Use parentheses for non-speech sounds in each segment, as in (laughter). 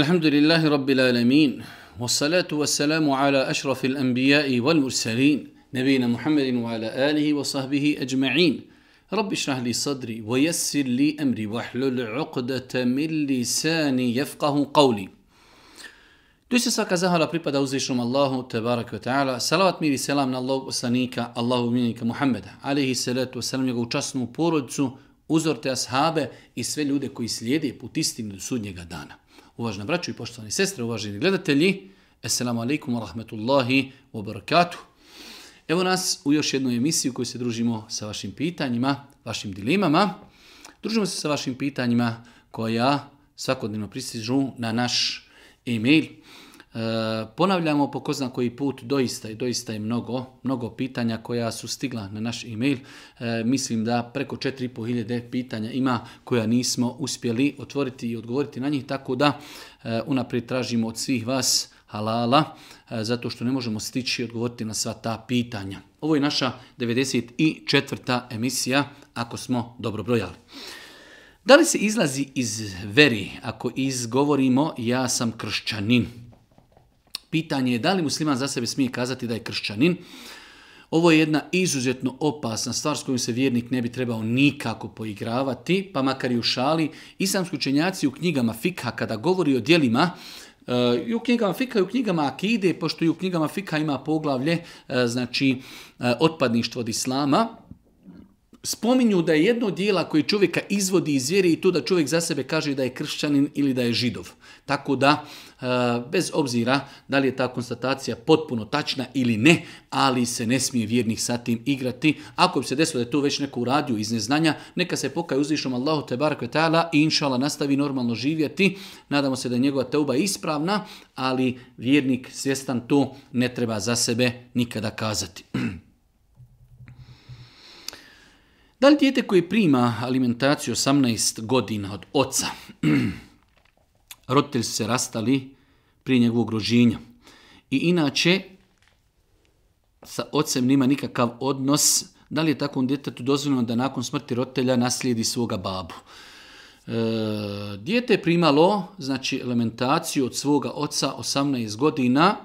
الحمد لله رب العالمين والصلاة والسلام على أشرف الأنبياء والمرسلين نبينا محمد وعلى آله وصحبه أجمعين رب اشرح لي صدري ويسر لي أمري واحلل عقدة من لساني يفقه قولي se svaka zahvala pripada uzvišnom Allahu, tebarak wa ta'ala. Salavat mir i selam na Allahog poslanika, Allahu minika Muhammeda, alihi salatu wasalam, njegovu časnu porodcu, uzorte ashabe i sve ljude koji slijede put istinu do sudnjega dana. Uvažena braću i poštovani sestre, uvaženi gledatelji, Esselamu alaikum wa rahmetullahi wa barakatuh. Evo nas u još jednu emisiju u kojoj se družimo sa vašim pitanjima, vašim dilemama. Družimo se sa vašim pitanjima koja svakodnevno pristižu na naš e-mail E, ponavljamo po koji put, doista i doista je mnogo, mnogo pitanja koja su stigla na naš e-mail. E, mislim da preko 4500 pitanja ima koja nismo uspjeli otvoriti i odgovoriti na njih, tako da e, unaprijed tražimo od svih vas halala, zato što ne možemo stići odgovoriti na sva ta pitanja. Ovo je naša 94. emisija, ako smo dobro brojali. Da li se izlazi iz veri ako izgovorimo ja sam kršćanin? Pitanje je da li musliman za sebe smije kazati da je kršćanin. Ovo je jedna izuzetno opasna stvar s kojom se vjernik ne bi trebao nikako poigravati, pa makar i u šali. Islamski učenjaci u knjigama Fikha, kada govori o djelima, e, i u knjigama Fika i u knjigama Akide, pošto i u knjigama Fika ima poglavlje, e, znači, e, otpadništvo od Islama, spominju da je jedno dijela koje čovjeka izvodi iz vjere i to da čovjek za sebe kaže da je kršćanin ili da je židov. Tako da, e, bez obzira da li je ta konstatacija potpuno tačna ili ne, ali se ne smije vjernih sa tim igrati. Ako bi se desilo da je to već neko uradio iz neznanja, neka se pokaje uzvišom Allahu te barakve ta'ala i inšala nastavi normalno živjeti. Nadamo se da je njegova teuba ispravna, ali vjernik svjestan to ne treba za sebe nikada kazati. (clears throat) Da li dijete koje prima alimentaciju 18 godina od oca, (clears throat) roditelji su se rastali prije njegovog rođenja i inače sa ocem nema nikakav odnos, da li je takvom djetetu dozvoljeno da nakon smrti roditelja naslijedi svoga babu? E, dijete je primalo znači, alimentaciju od svoga oca 18 godina,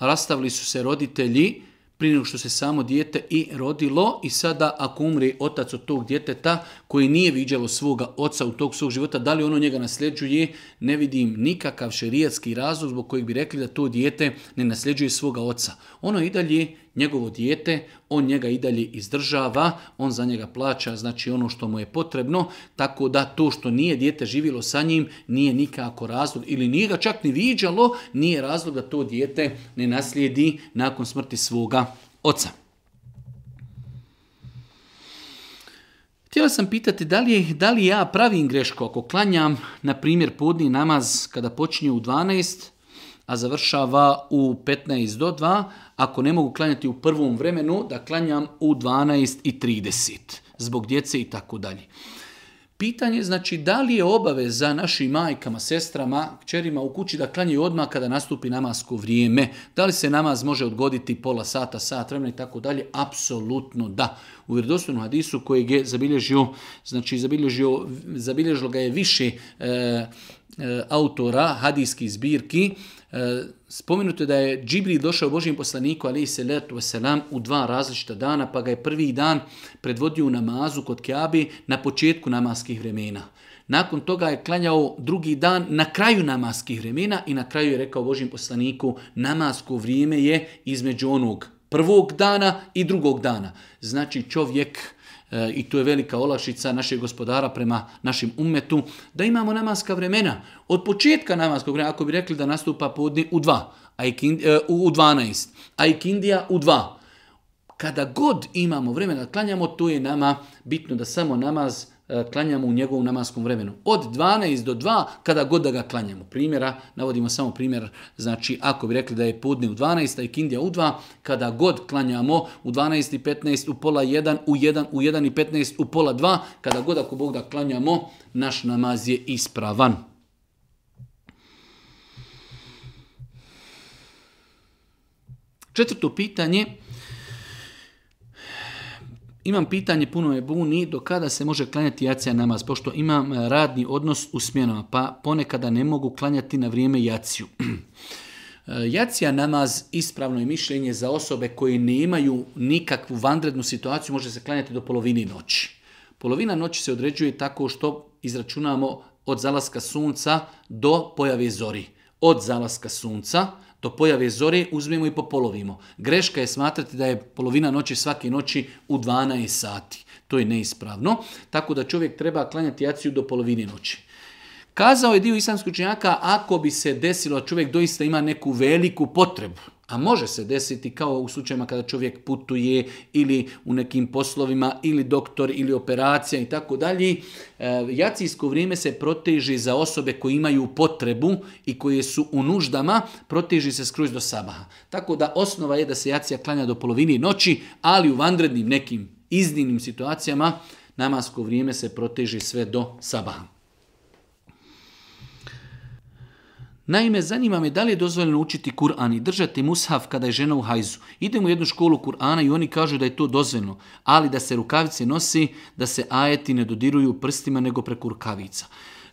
rastavili su se roditelji, prije nego što se samo dijete i rodilo i sada ako umri otac od tog djeteta koji nije viđalo svoga oca u tog svog života, da li ono njega nasljeđuje, ne vidim nikakav šerijatski razlog zbog kojeg bi rekli da to dijete ne nasljeđuje svoga oca. Ono i dalje njegovo dijete, on njega i dalje izdržava, on za njega plaća znači ono što mu je potrebno, tako da to što nije dijete živjelo sa njim nije nikako razlog ili nije ga čak ni viđalo, nije razlog da to dijete ne naslijedi nakon smrti svoga oca. Htio sam pitati da li, da li ja pravim grešku ako klanjam, na primjer, podni namaz kada počinje u 12, a završava u 15 do 2, ako ne mogu klanjati u prvom vremenu, da klanjam u 12 i 30, zbog djece i tako dalje. Pitanje znači da li je obaveza našim majkama, sestrama, kćerima u kući da klanjaju odmah kada nastupi namasko vrijeme. Da li se namaz može odgoditi pola sata, sat vremena i tako dalje? Apsolutno da. U vjerodostojnom hadisu koji je zabilježio, znači zabilježio, zabilježilo ga je više e, e, autora hadijskih zbirki, E, spomenuto je da je Džibril došao Božijem poslaniku alaihi salatu u dva različita dana, pa ga je prvi dan predvodio u namazu kod Kjabi na početku namaskih vremena. Nakon toga je klanjao drugi dan na kraju namaskih vremena i na kraju je rekao Božijem poslaniku namasko vrijeme je između onog prvog dana i drugog dana. Znači čovjek E, i tu je velika olašica našeg gospodara prema našim umetu, da imamo namaska vremena. Od početka namaskog vremena, ako bi rekli da nastupa podni u 2, a e, u 12, a u 2. Kada god imamo vremena da klanjamo, to je nama bitno da samo namaz E, klanjamo u njegovom namaskom vremenu. Od 12 do 2, kada god da ga klanjamo. Primjera, navodimo samo primjer, znači ako bi rekli da je podne u 12, a i kindija u 2, kada god klanjamo u 12 i 15, u pola 1, u 1, u 1 i 15, u pola 2, kada god ako Bog da klanjamo, naš namaz je ispravan. Četvrto pitanje, imam pitanje, puno je buni, do kada se može klanjati jacija namaz, pošto imam e, radni odnos u smjenama, pa ponekada ne mogu klanjati na vrijeme jaciju. (clears throat) E, jacija namaz, ispravno je mišljenje za osobe koje nemaju nikakvu vanrednu situaciju, može se klanjati do polovini noći. Polovina noći se određuje tako što izračunamo od zalaska sunca do pojave zori. Od zalaska sunca do pojave zore uzmemo i popolovimo. Greška je smatrati da je polovina noći svake noći u 12 sati. To je neispravno, tako da čovjek treba klanjati jaciju do polovine noći. Kazao je dio islamskih učenjaka, ako bi se desilo, da čovjek doista ima neku veliku potrebu, a može se desiti kao u slučajima kada čovjek putuje ili u nekim poslovima ili doktor ili operacija i tako dalje. E, jacijsko vrijeme se proteži za osobe koje imaju potrebu i koje su u nuždama, proteži se skroz do sabaha. Tako da osnova je da se jacija klanja do polovini noći, ali u vanrednim nekim iznimnim situacijama namasko vrijeme se proteži sve do sabaha. Naime, zanima me da li je dozvoljeno učiti Kur'an i držati mushaf kada je žena u hajzu. Idemo u jednu školu Kur'ana i oni kažu da je to dozvoljeno, ali da se rukavice nosi, da se ajeti ne dodiruju prstima nego preko rukavica.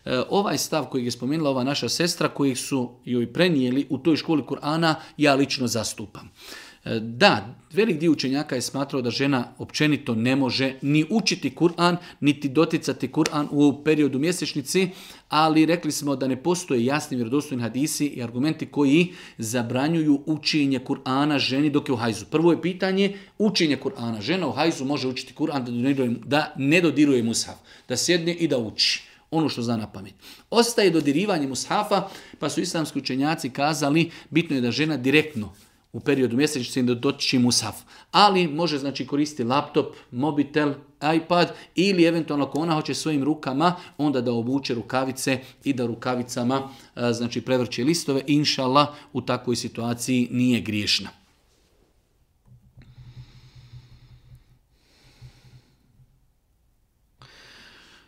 E, ovaj stav koji je spomenula ova naša sestra, koji su joj prenijeli u toj školi Kur'ana, ja lično zastupam. E, da, velik dio učenjaka je smatrao da žena općenito ne može ni učiti Kur'an, niti doticati Kur'an u periodu mjesečnici, ali rekli smo da ne postoje jasni vjerodostojni hadisi i argumenti koji zabranjuju učenje Kur'ana ženi dok je u hajzu. Prvo je pitanje učenje Kur'ana. Žena u hajzu može učiti Kur'an da ne dodiruje mushaf, da sjedne i da uči ono što zna na pamet. Ostaje dodirivanje mushafa, pa su islamski učenjaci kazali, bitno je da žena direktno u periodu mjesečnice mu saf Ali može znači koristiti laptop, mobitel, iPad ili eventualno ako ona hoće svojim rukama onda da obuče rukavice i da rukavicama znači prevrće listove. Inšala u takvoj situaciji nije griješna.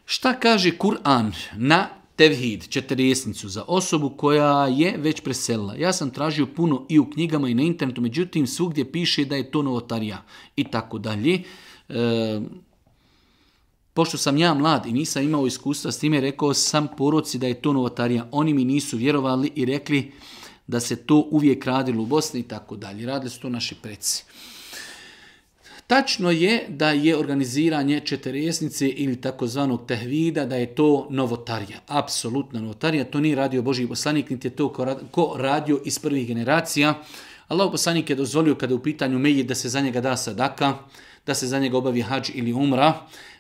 Šta kaže Kur'an na tevhid, četiresnicu za osobu koja je već preselila. Ja sam tražio puno i u knjigama i na internetu, međutim svugdje piše da je to novotarija i tako dalje. E, pošto sam ja mlad i nisam imao iskustva s time, rekao sam poroci da je to novotarija. Oni mi nisu vjerovali i rekli da se to uvijek radilo u Bosni i tako dalje. Radili su to naši preci. Tačno je da je organiziranje četiresnice ili takozvanog tehvida, da je to novotarija. Apsolutna novotarija. To nije radio Boži poslanik, niti je to ko radio iz prvih generacija. Allah poslanik je dozvolio kada je u pitanju meji da se za njega da sadaka, da se za njega obavi hađ ili umra,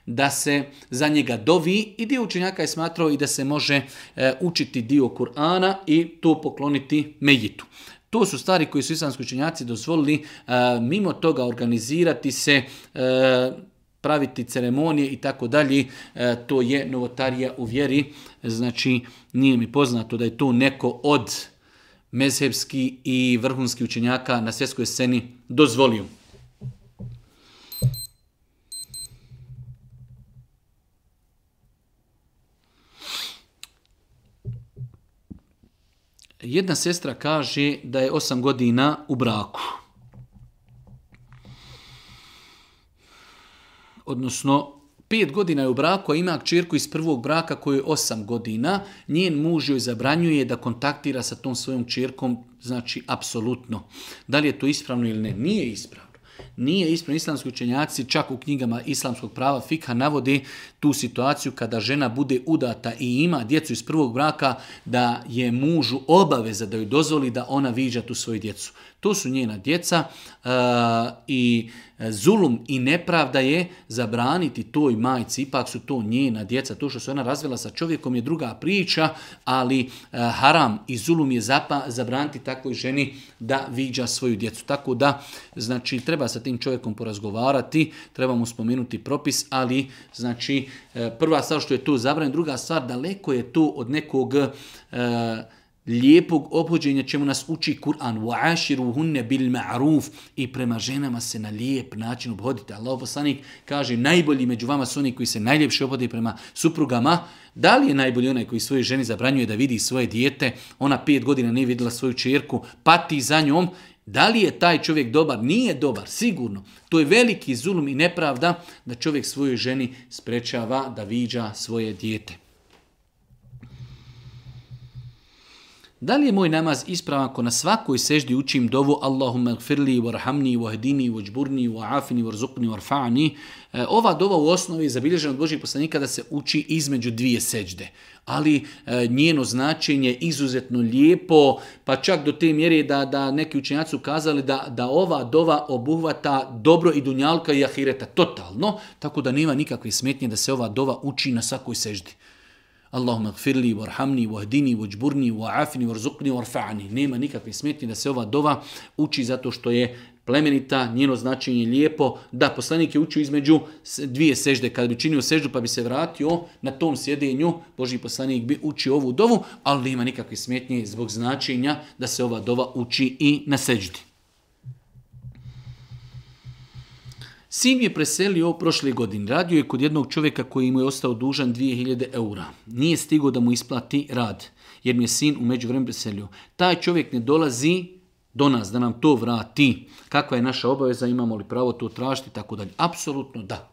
da se za njega dovi i dio učenjaka je smatrao i da se može e, učiti dio Kur'ana i to pokloniti Mejitu. To su stvari koji su islamski učenjaci dozvolili e, mimo toga organizirati se e, praviti ceremonije i tako dalje, e, to je novotarija u vjeri. Znači, nije mi poznato da je to neko od mezhebski i vrhunski učenjaka na svjetskoj sceni dozvolio. Jedna sestra kaže da je osam godina u braku. Odnosno, pet godina je u braku, a ima čirku iz prvog braka koju je osam godina. Njen muž joj zabranjuje da kontaktira sa tom svojom čirkom, znači, apsolutno. Da li je to ispravno ili ne? Nije ispravno. Nije ispravno islamski učenjaci, čak u knjigama islamskog prava Fikha navodi tu situaciju kada žena bude udata i ima djecu iz prvog braka, da je mužu obaveza da joj dozvoli da ona viđa tu svoju djecu. To su njena djeca e, i zulum i nepravda je zabraniti toj majci, ipak su to njena djeca, to što se ona razvila sa čovjekom je druga priča, ali e, haram i zulum je zapa, zabraniti takvoj ženi da viđa svoju djecu. Tako da, znači, treba sa tim čovjekom porazgovarati, treba mu spomenuti propis, ali znači e, prva stvar što je to zabranjeno, druga stvar daleko je to od nekog e, lijepog obhođenja čemu nas uči Kur'an bil ma'ruf i prema ženama se na lijep način obhodite. Allah poslanik kaže najbolji među vama su oni koji se najljepše obhode prema suprugama. Da li je najbolji onaj koji svoje ženi zabranjuje da vidi svoje dijete? Ona pet godina nije vidjela svoju čerku, pati za njom da li je taj čovjek dobar? Nije dobar, sigurno. To je veliki zulum i nepravda da čovjek svojoj ženi sprečava da viđa svoje dijete. Da li je moj namaz ispravan ako na svakoj seždi učim dovu Allahumma gfirli, varhamni, vahdini, wajburni, wa varzuqni, varfa'ani? E, ova dova u osnovi je zabilježena od Božih poslanika da se uči između dvije sežde. Ali e, njeno značenje je izuzetno lijepo, pa čak do te mjere da, da neki učenjaci ukazali da, da ova dova obuhvata dobro i dunjalka i ahireta totalno, tako da nema nikakve smetnje da se ova dova uči na svakoj seždi. Allahum agfirli, varhamni, vahdini, vođburni, vaafini, warzuqni, varfa'ani. Nema nikakve smetnje da se ova dova uči zato što je plemenita, njeno značenje lijepo. Da, poslanik je učio između dvije sežde. Kad bi činio seždu pa bi se vratio na tom sjedenju, Boži poslanik bi učio ovu dovu, ali nema nikakve smetnje zbog značenja da se ova dova uči i na seždi. Sin je preselio prošle godine. Radio je kod jednog čovjeka koji mu je ostao dužan 2000 eura. Nije stigao da mu isplati rad, jer mi je sin u međuvremenu preselio. Taj čovjek ne dolazi do nas da nam to vrati. Kakva je naša obaveza, imamo li pravo to tražiti, tako dalje. Apsolutno da.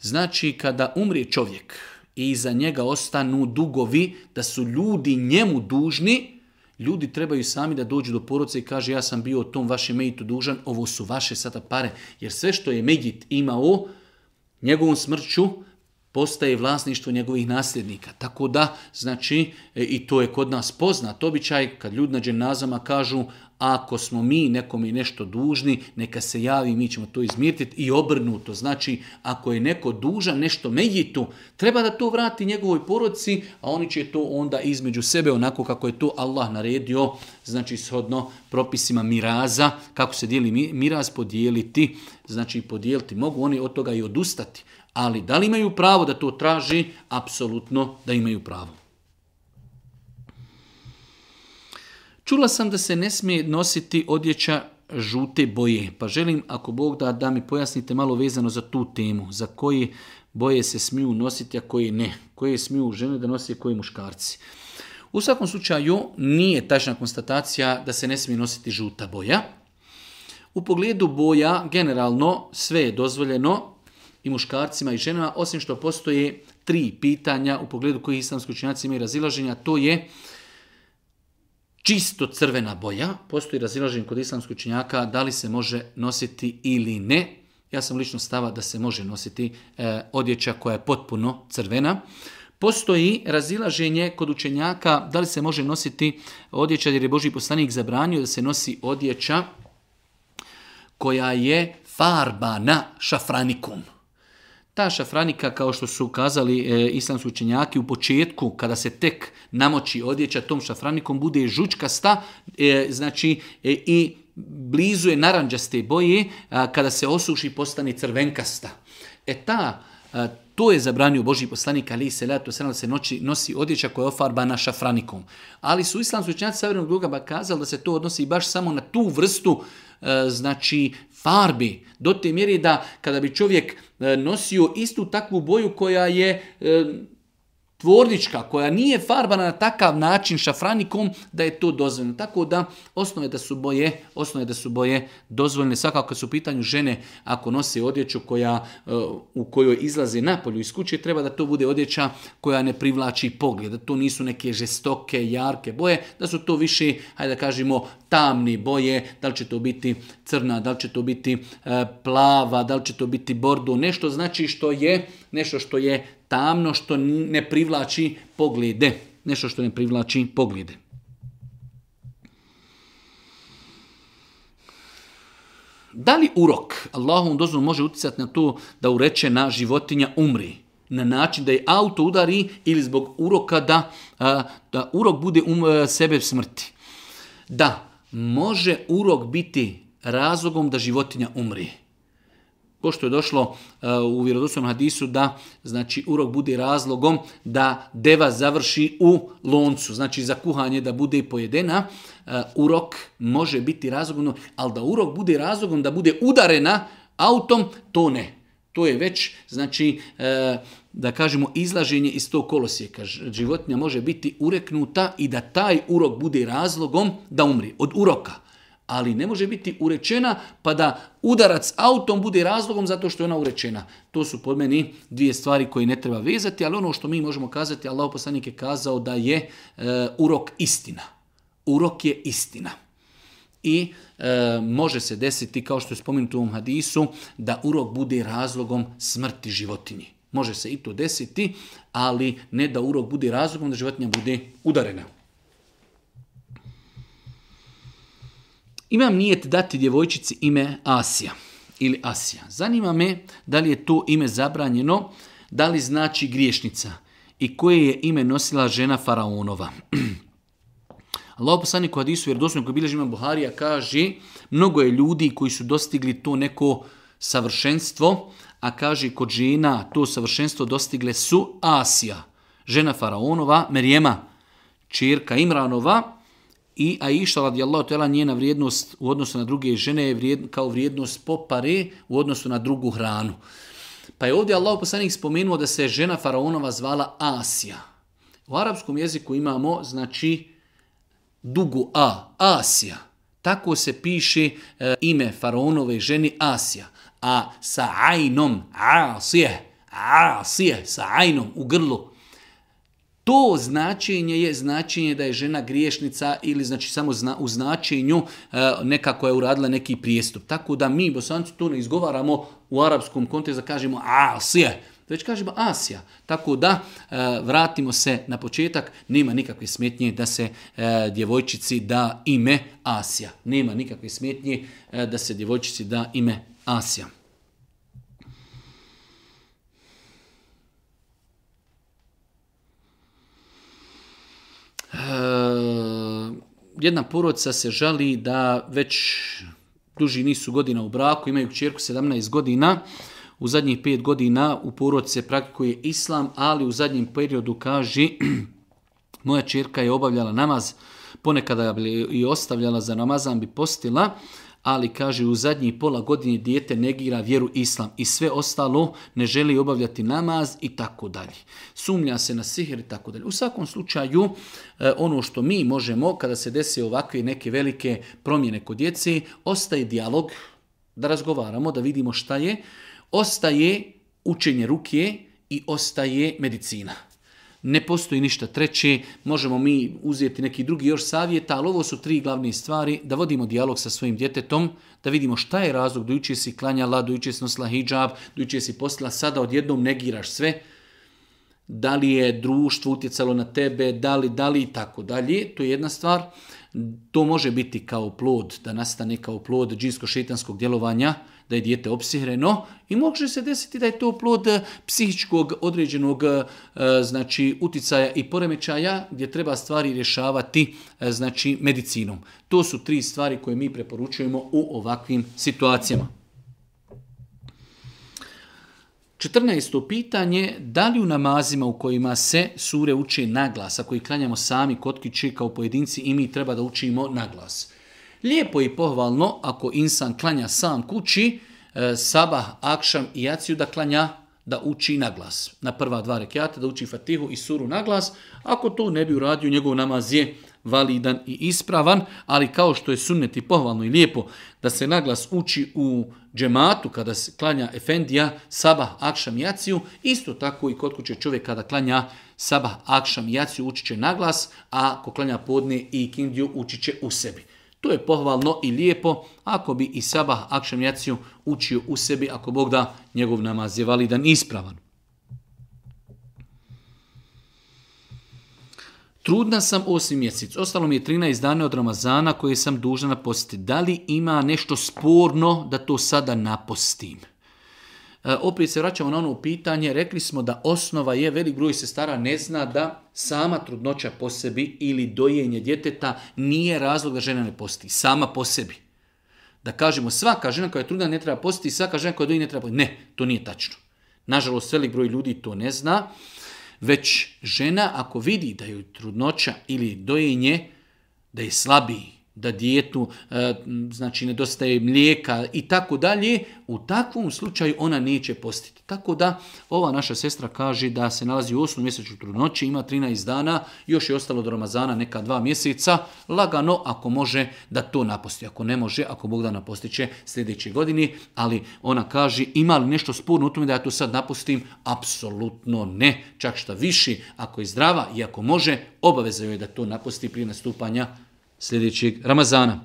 Znači, kada umrije čovjek i iza njega ostanu dugovi, da su ljudi njemu dužni, Ljudi trebaju sami da dođu do poroce i kaže ja sam bio o tom vašem mejitu dužan, ovo su vaše sada pare. Jer sve što je mejit imao, njegovom smrću postaje vlasništvo njegovih nasljednika. Tako da, znači, e, i to je kod nas poznat običaj, kad ljudi na dženazama kažu ako smo mi nekome nešto dužni, neka se javi, mi ćemo to izmirtiti i obrnuto. Znači, ako je neko dužan nešto medjitu, treba da to vrati njegovoj porodci, a oni će to onda između sebe, onako kako je to Allah naredio, znači shodno propisima miraza, kako se dijeli miraz, podijeliti, znači podijeliti. Mogu oni od toga i odustati, ali da li imaju pravo da to traži? Apsolutno da imaju pravo. Čula sam da se ne smije nositi odjeća žute boje, pa želim ako Bog da, da mi pojasnite malo vezano za tu temu, za koji boje se smiju nositi, a koje ne, koje smiju žene da nosi, koji muškarci. U svakom slučaju nije tačna konstatacija da se ne smije nositi žuta boja. U pogledu boja generalno sve je dozvoljeno i muškarcima i ženama, osim što postoje tri pitanja u pogledu kojih islamski učinjaci imaju razilaženja, to je čisto crvena boja, postoji razilaženje kod islamskog učenjaka da li se može nositi ili ne. Ja sam lično stava da se može nositi e, odjeća koja je potpuno crvena. Postoji razilaženje kod učenjaka da li se može nositi odjeća jer je Boži poslanik zabranio da se nosi odjeća koja je farbana šafranikum. Ta šafranika, kao što su kazali e, islamski učenjaki, u početku, kada se tek namoči odjeća tom šafranikom, bude žučkasta, e, znači e, i blizu je naranđaste boje, kada se osuši postane crvenkasta. E ta, to je zabranio Boži poslanik ali se leto da se noći nosi odjeća koja je ofarbana šafranikom. Ali su islamski učenjaci savremenog drugaba kazali da se to odnosi baš samo na tu vrstu E, znači farbi, do te mjeri da kada bi čovjek e, nosio istu takvu boju koja je e, tvornička koja nije farbana na takav način šafranikom da je to dozvoljeno. Tako da osnove da su boje, osnove da su boje dozvoljene svakako kad su u pitanju žene ako nose odjeću koja eh, u kojoj izlaze napolju iz kuće treba da to bude odjeća koja ne privlači pogled, da to nisu neke žestoke, jarke boje, da su to više, hajde da kažemo, tamni boje, da li će to biti crna, da li će to biti eh, plava, da li će to biti bordo, nešto znači što je nešto što je tamno, što ne privlači poglede. Nešto što ne privlači poglede. Da li urok Allahom dozvom može utjecati na to da ureče na životinja umri? Na način da je auto udari ili zbog uroka da, da urok bude um, e, sebe smrti. Da, može urok biti razlogom da životinja umri pošto je došlo e, u vjerodostojnom hadisu da znači urok bude razlogom da deva završi u loncu, znači za kuhanje da bude pojedena, e, urok može biti razlogom, ali da urok bude razlogom da bude udarena autom, to ne. To je već, znači, e, da kažemo, izlaženje iz tog kolosijeka. Životinja može biti ureknuta i da taj urok bude razlogom da umri od uroka ali ne može biti urečena pa da udarac autom bude razlogom zato što je ona urečena. To su pod meni dvije stvari koje ne treba vezati, ali ono što mi možemo kazati, Allah poslanik je kazao da je eh, urok istina. Urok je istina. I eh, može se desiti, kao što je spomenuto u ovom hadisu, da urok bude razlogom smrti životinji. Može se i to desiti, ali ne da urok bude razlogom da životinja bude udarena. Imam nijet dati djevojčici ime Asija ili Asija. Zanima me da li je to ime zabranjeno, da li znači griješnica i koje je ime nosila žena Faraonova. (clears throat) Allah poslani u hadisu, jer doslovno koji bilježi ima Buharija, kaže mnogo je ljudi koji su dostigli to neko savršenstvo, a kaže kod žena to savršenstvo dostigle su Asija, žena Faraonova, Merijema, čirka Imranova, i Aisha radijallahu ta'ala njena vrijednost u odnosu na druge žene je kao vrijednost popare u odnosu na drugu hranu. Pa je ovdje Allah poslanik spomenuo da se žena faraonova zvala Asija. U arapskom jeziku imamo znači dugu A, Asija. Tako se piše e, ime faraonove ženi Asija. A sa ajnom, Asije, Asije, sa ajnom u grlu. To značenje je značenje da je žena griješnica ili znači samo zna, u značenju e, nekako je uradila neki prijestup. Tako da mi bosanci to ne izgovaramo u arapskom kontekstu da kažemo asije, već kažemo Asija. Tako da e, vratimo se na početak, nema nikakve smetnje da se e, djevojčici da ime Asija. Nema nikakve smetnje da se djevojčici da ime Asija. Eh, jedna poroca se žali da već duži nisu godina u braku, imaju kćerku 17 godina, u zadnjih 5 godina u porod se praktikuje islam, ali u zadnjem periodu kaže (clears throat) moja čerka je obavljala namaz, ponekada je i ostavljala za namazan bi postila, ali kaže u zadnjih pola godine dijete negira vjeru islam i sve ostalo ne želi obavljati namaz i tako dalje. Sumlja se na sihir i tako dalje. U svakom slučaju e, ono što mi možemo kada se desi ovakve neke velike promjene kod djece, ostaje dijalog da razgovaramo, da vidimo šta je, ostaje učenje ruke i ostaje medicina. Ne postoji ništa treće, možemo mi uzeti neki drugi još savjeta, ali ovo su tri glavne stvari, da vodimo dijalog sa svojim djetetom, da vidimo šta je razlog, dojuče si klanjala, dojuče si nosila hijab, dojuče si postila, sada odjednom negiraš sve, da li je društvo utjecalo na tebe, da li, da li i tako dalje, to je jedna stvar. To može biti kao plod, da nastane kao plod džinsko-šetanskog djelovanja, da je dijete opsihreno i može se desiti da je to plod eh, psihičkog određenog eh, znači uticaja i poremećaja gdje treba stvari rješavati eh, znači medicinom. To su tri stvari koje mi preporučujemo u ovakvim situacijama. 14. pitanje, da li u namazima u kojima se sure uče naglas, ako a koji klanjamo sami kod čeka kao pojedinci i mi treba da učimo naglas. Lijepo i pohvalno ako insan klanja sam kući, e, sabah, akšam i jaciju da klanja da uči na glas. Na prva dva rekiata da uči fatihu i suru na glas. Ako to ne bi uradio, njegov namaz je validan i ispravan, ali kao što je sunnet i pohvalno i lijepo da se naglas uči u džematu kada se klanja efendija, sabah, akšam, jaciju, isto tako i kod kuće čovjek kada klanja sabah, akšam, jaciju uči će naglas, a ako klanja podne i kindiju uči će u sebi. To je pohvalno i lijepo ako bi i sabah akšem jaciju učio u sebi, ako Bog da njegov namaz je validan i ispravan. Trudna sam osim mjesec, ostalo mi je 13 dana od Ramazana koje sam dužan napostiti. Da li ima nešto sporno da to sada napostim? E, opet se vraćamo na ono pitanje, rekli smo da osnova je, velik broj sestara ne zna da sama trudnoća po sebi ili dojenje djeteta nije razlog da žena ne posti, sama po sebi. Da kažemo svaka žena koja je trudna ne treba posti, svaka žena koja doji ne treba Ne, to nije tačno. Nažalost, velik broj ljudi to ne zna, već žena ako vidi da je trudnoća ili dojenje, da je slabiji, da dijetu e, znači nedostaje mlijeka i tako dalje, u takvom slučaju ona neće postiti. Tako da ova naša sestra kaže da se nalazi u osnovu mjesecu trudnoći, ima 13 dana, još je ostalo do Ramazana neka dva mjeseca, lagano ako može da to naposti. Ako ne može, ako Bog da napostiće će sljedeće godine, ali ona kaže ima li nešto sporno u tome da ja to sad napustim? Apsolutno ne. Čak šta viši, ako je zdrava i ako može, obaveza je da to napusti prije nastupanja sljedećeg Ramazana.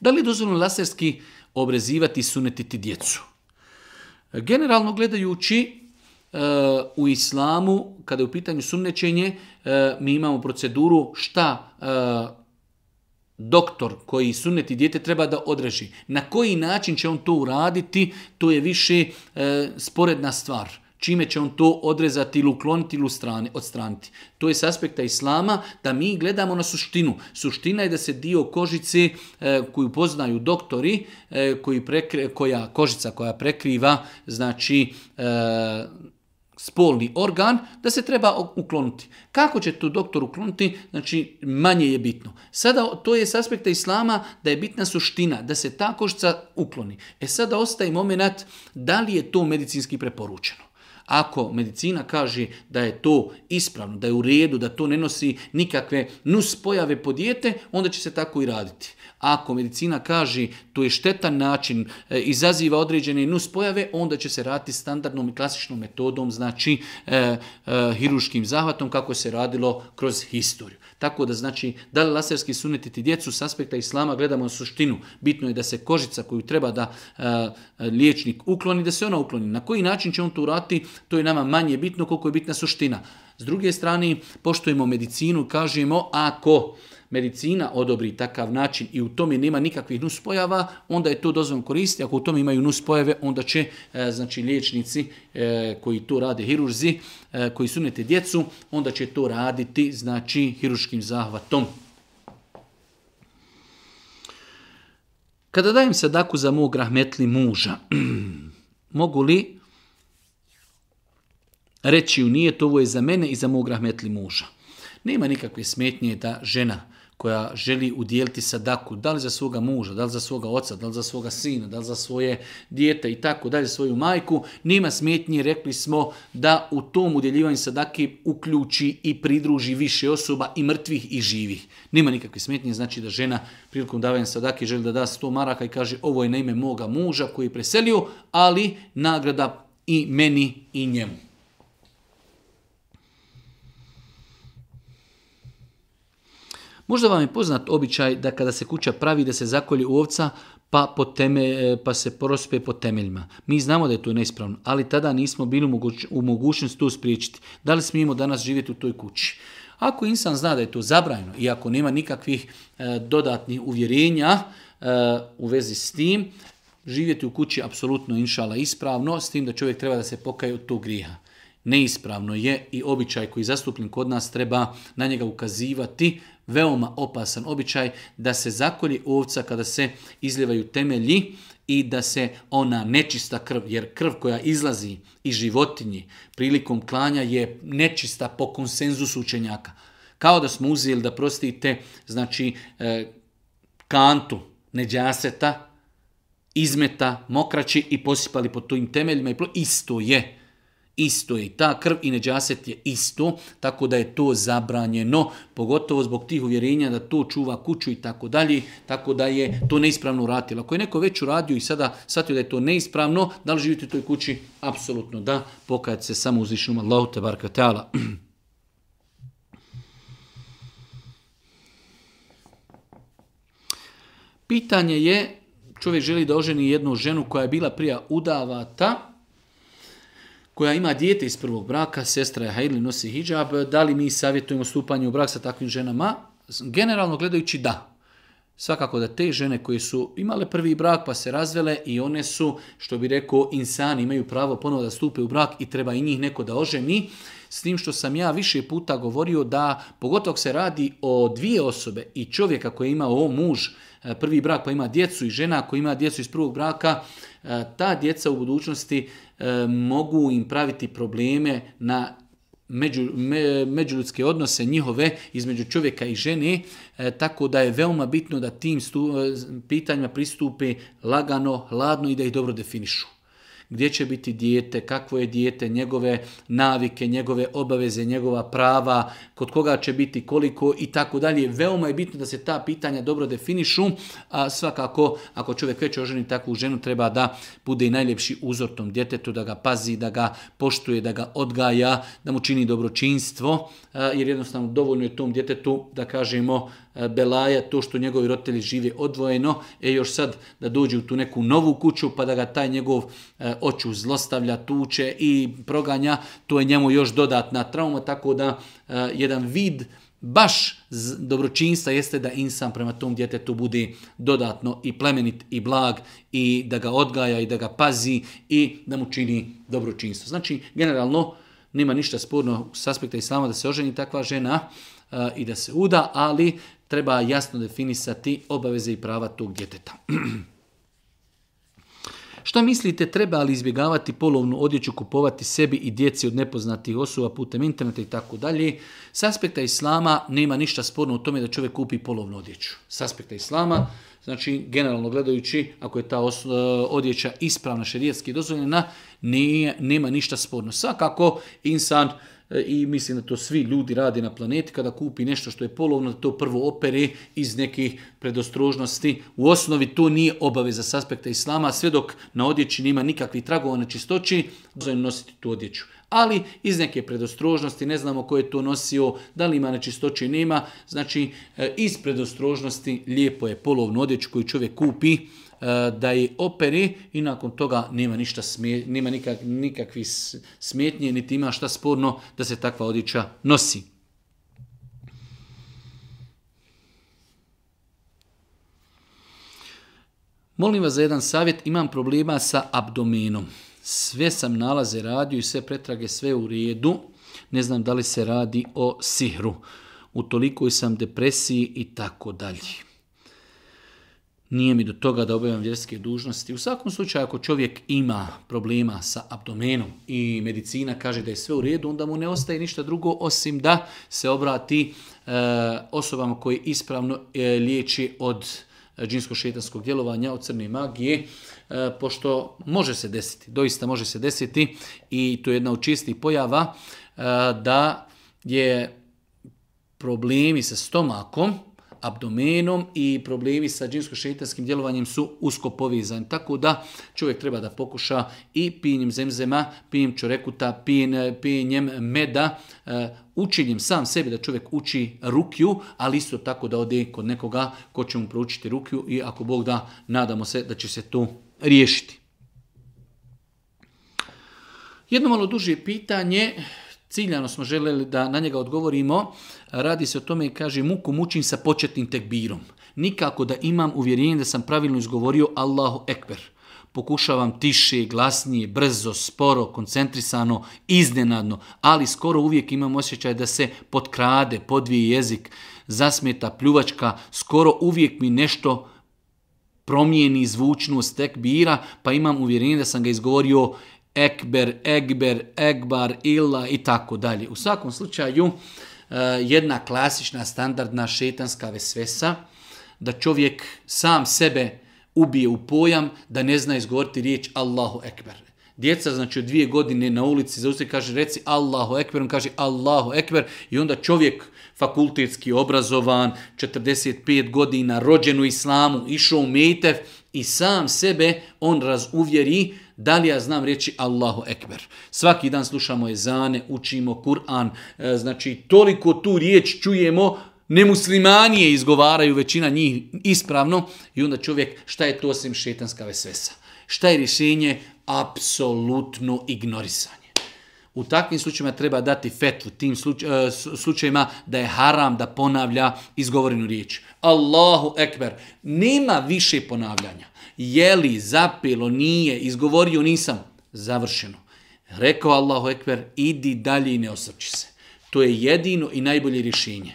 Da li je dozvoljeno laserski obrezivati i sunetiti djecu? Generalno gledajući, e, u islamu, kada je u pitanju sunnećenje e, mi imamo proceduru šta e, doktor koji suneti dijete treba da odreži. Na koji način će on to uraditi, to je više sporedna stvar čime će on to odrezati ili ukloniti ili odstraniti. To je s aspekta islama da mi gledamo na suštinu. Suština je da se dio kožice e, koju poznaju doktori, e, koji koja kožica koja prekriva znači e, spolni organ, da se treba ukloniti. Kako će to doktor ukloniti? Znači, manje je bitno. Sada, to je s aspekta islama da je bitna suština, da se ta kožica ukloni. E sada ostaje moment da li je to medicinski preporučeno. Ako medicina kaže da je to ispravno, da je u redu, da to ne nosi nikakve nuspojave po dijete, onda će se tako i raditi. Ako medicina kaže to je štetan način, e, izaziva određene nuspojave, onda će se raditi standardnom i klasičnom metodom, znači e, e hiruškim zahvatom kako se radilo kroz historiju. Tako da znači, da li laserski sunetiti djecu s aspekta islama gledamo na suštinu. Bitno je da se kožica koju treba da e, liječnik ukloni, da se ona ukloni. Na koji način će on to urati, to je nama manje bitno koliko je bitna suština. S druge strane, poštojemo medicinu, kažemo ako medicina odobri takav način i u tome nema nikakvih nuspojava, onda je to dozvom koristi. Ako u tome imaju nuspojave, onda će e, znači liječnici e, koji to rade hirurzi, e, koji sunete djecu, onda će to raditi znači hiruškim zahvatom. Kada dajem sadaku za mog rahmetli muža, (clears throat) mogu li reći u nije, to ovo je za mene i za mog rahmetli muža. Nema nikakve smetnje da žena koja želi udijeliti sadaku, da li za svoga muža, da li za svoga oca, da li za svoga sina, da li za svoje dijete i tako dalje, svoju majku, nima smetnji, rekli smo da u tom udjeljivanju sadake uključi i pridruži više osoba i mrtvih i živih. Nema nikakve smetnje, znači da žena prilikom davanja sadake želi da da sto maraka i kaže ovo je na ime moga muža koji je preselio, ali nagrada i meni i njemu. Možda vam je poznat običaj da kada se kuća pravi da se zakolje ovca pa, po e, pa se prospe po temeljima. Mi znamo da je to neispravno, ali tada nismo bili u mogućnosti to spriječiti. Da li smijemo danas živjeti u toj kući? Ako insan zna da je to zabrajno i ako nema nikakvih e, dodatnih uvjerenja e, u vezi s tim, živjeti u kući apsolutno inšala ispravno, s tim da čovjek treba da se pokaje od tog griha. Neispravno je i običaj koji zastupljen kod nas treba na njega ukazivati veoma opasan običaj da se zakolji ovca kada se izljevaju temelji i da se ona nečista krv, jer krv koja izlazi iz životinji prilikom klanja je nečista po konsenzusu učenjaka. Kao da smo uzeli da prostite znači, e, kantu neđaseta, izmeta, mokraći i posipali po tim temeljima i isto je isto je i ta krv i neđaset je isto, tako da je to zabranjeno, pogotovo zbog tih uvjerenja da to čuva kuću i tako dalje, tako da je to neispravno uratilo. Ako je neko već uradio i sada shvatio da je to neispravno, da li živite u toj kući? Apsolutno da, pokajat se samo uzvišnom Allahu te (clears throat) Pitanje je, čovjek želi da oženi jednu ženu koja je bila prija udavata, koja ima dijete iz prvog braka, sestra je hajli, nosi hijab, da li mi savjetujemo stupanje u brak sa takvim ženama? Generalno gledajući da. Svakako da te žene koje su imale prvi brak pa se razvele i one su, što bi rekao, insani, imaju pravo ponovo da stupe u brak i treba i njih neko da oženi. S tim što sam ja više puta govorio da, pogotovo se radi o dvije osobe i čovjeka koji ima o muž, e, prvi brak pa ima djecu i žena koja ima djecu iz prvog braka, e, ta djeca u budućnosti E, mogu im praviti probleme na među, međuljudske odnose njihove između čovjeka i žene, e, tako da je veoma bitno da tim stu, e, pitanjima pristupe lagano, hladno i da ih dobro definišu gdje će biti dijete, kakvo je dijete, njegove navike, njegove obaveze, njegova prava, kod koga će biti koliko i tako dalje. Veoma je bitno da se ta pitanja dobro definišu, a svakako ako čovjek već oženi takvu ženu treba da bude i najljepši uzor tom djetetu, da ga pazi, da ga poštuje, da ga odgaja, da mu čini dobročinstvo, jer jednostavno dovoljno je tom djetetu da kažemo E, belaja, to što njegovi roditelji žive odvojeno, e još sad da dođe u tu neku novu kuću pa da ga taj njegov e, oču zlostavlja, tuče i proganja, to je njemu još dodatna trauma, tako da e, jedan vid baš dobročinstva jeste da insan prema tom djetetu bude dodatno i plemenit i blag i da ga odgaja i da ga pazi i da mu čini dobročinstvo. Znači, generalno, nema ništa sporno s aspekta islama da se oženi takva žena, i da se uda, ali treba jasno definisati obaveze i prava tog djeteta. (clears throat) Što mislite, treba li izbjegavati polovnu odjeću kupovati sebi i djeci od nepoznatih osoba putem interneta i tako dalje? S aspekta islama nema ništa sporno u tome da čovjek kupi polovnu odjeću. S aspekta islama, znači generalno gledajući, ako je ta eh, odjeća ispravna šerijetski dozvoljena, nije, nema ništa sporno. Svakako, insan E, i mislim da to svi ljudi rade na planeti, kada kupi nešto što je polovno, da to prvo opere iz nekih predostrožnosti. U osnovi to nije obaveza s aspekta islama, sve dok na odjeći nema nikakvih tragova na čistoći, dozvoljeno nositi tu odjeću. Ali iz neke predostrožnosti, ne znamo ko je to nosio, da li ima čistoći, nema. Znači, e, iz predostrožnosti lijepo je polovno odjeću koju čovjek kupi, E, da je operi i nakon toga nema ništa nema nikakvi niti ima šta sporno da se takva odjeća nosi. Molim vas za jedan savjet, imam problema sa abdomenom. Sve sam nalaze radio i sve pretrage, sve u redu. Ne znam da li se radi o sihru. U tolikoj sam depresiji i tako dalje nije mi do toga da obavljam vjerske dužnosti. U svakom slučaju, ako čovjek ima problema sa abdomenom i medicina kaže da je sve u redu, onda mu ne ostaje ništa drugo osim da se obrati e, osobama koje ispravno e, liječi od džinsko-šetanskog djelovanja, od crne magije, e, pošto može se desiti, doista može se desiti i to je jedna od čistih pojava e, da je problemi sa stomakom, abdomenom i problemi sa džinsko-šeitanskim djelovanjem su usko povezani. Tako da čovjek treba da pokuša i pijenjem zemzema, pijenjem čorekuta, pijenjem meda, eh, učinjem sam sebi da čovjek uči rukju, ali isto tako da ode kod nekoga ko će mu proučiti rukju i ako Bog da, nadamo se da će se to riješiti. Jedno malo duže pitanje, Ciljano smo željeli da na njega odgovorimo. Radi se o tome i kaže muku mučim sa početnim tekbirom. Nikako da imam uvjerenje da sam pravilno izgovorio Allahu Ekber. Pokušavam tiše, glasnije, brzo, sporo, koncentrisano, iznenadno, ali skoro uvijek imam osjećaj da se potkrade, podvije jezik, zasmeta, pljuvačka, skoro uvijek mi nešto promijeni zvučnost tekbira, pa imam uvjerenje da sam ga izgovorio Ekber, ekber, ekbar, illa i tako dalje. U svakom slučaju, e, jedna klasična standardna šetanska vesvesa, da čovjek sam sebe ubije u pojam, da ne zna izgovoriti riječ Allahu Ekber. Djeca, znači od dvije godine na ulici zaustavi, kaže reci Allahu Ekber, on kaže Allahu Ekber i onda čovjek fakultetski obrazovan, 45 godina, rođen u islamu, išao u Mejtev i sam sebe on razuvjeri da li ja znam riječi Allahu Ekber? Svaki dan slušamo ezane, učimo Kur'an, e, znači toliko tu riječ čujemo, nemuslimanije izgovaraju većina njih ispravno i onda čovjek šta je to osim šetanska vesvesa? Šta je rješenje? Apsolutno ignorisanje. U takvim slučajima treba dati fetvu, tim e, slučajima da je haram da ponavlja izgovorenu riječ. Allahu ekber. Nema više ponavljanja. Jeli, zapelo, zapilo, nije, izgovorio nisam. Završeno. Rekao Allahu Ekber, idi dalje i ne osrči se. To je jedino i najbolje rješenje.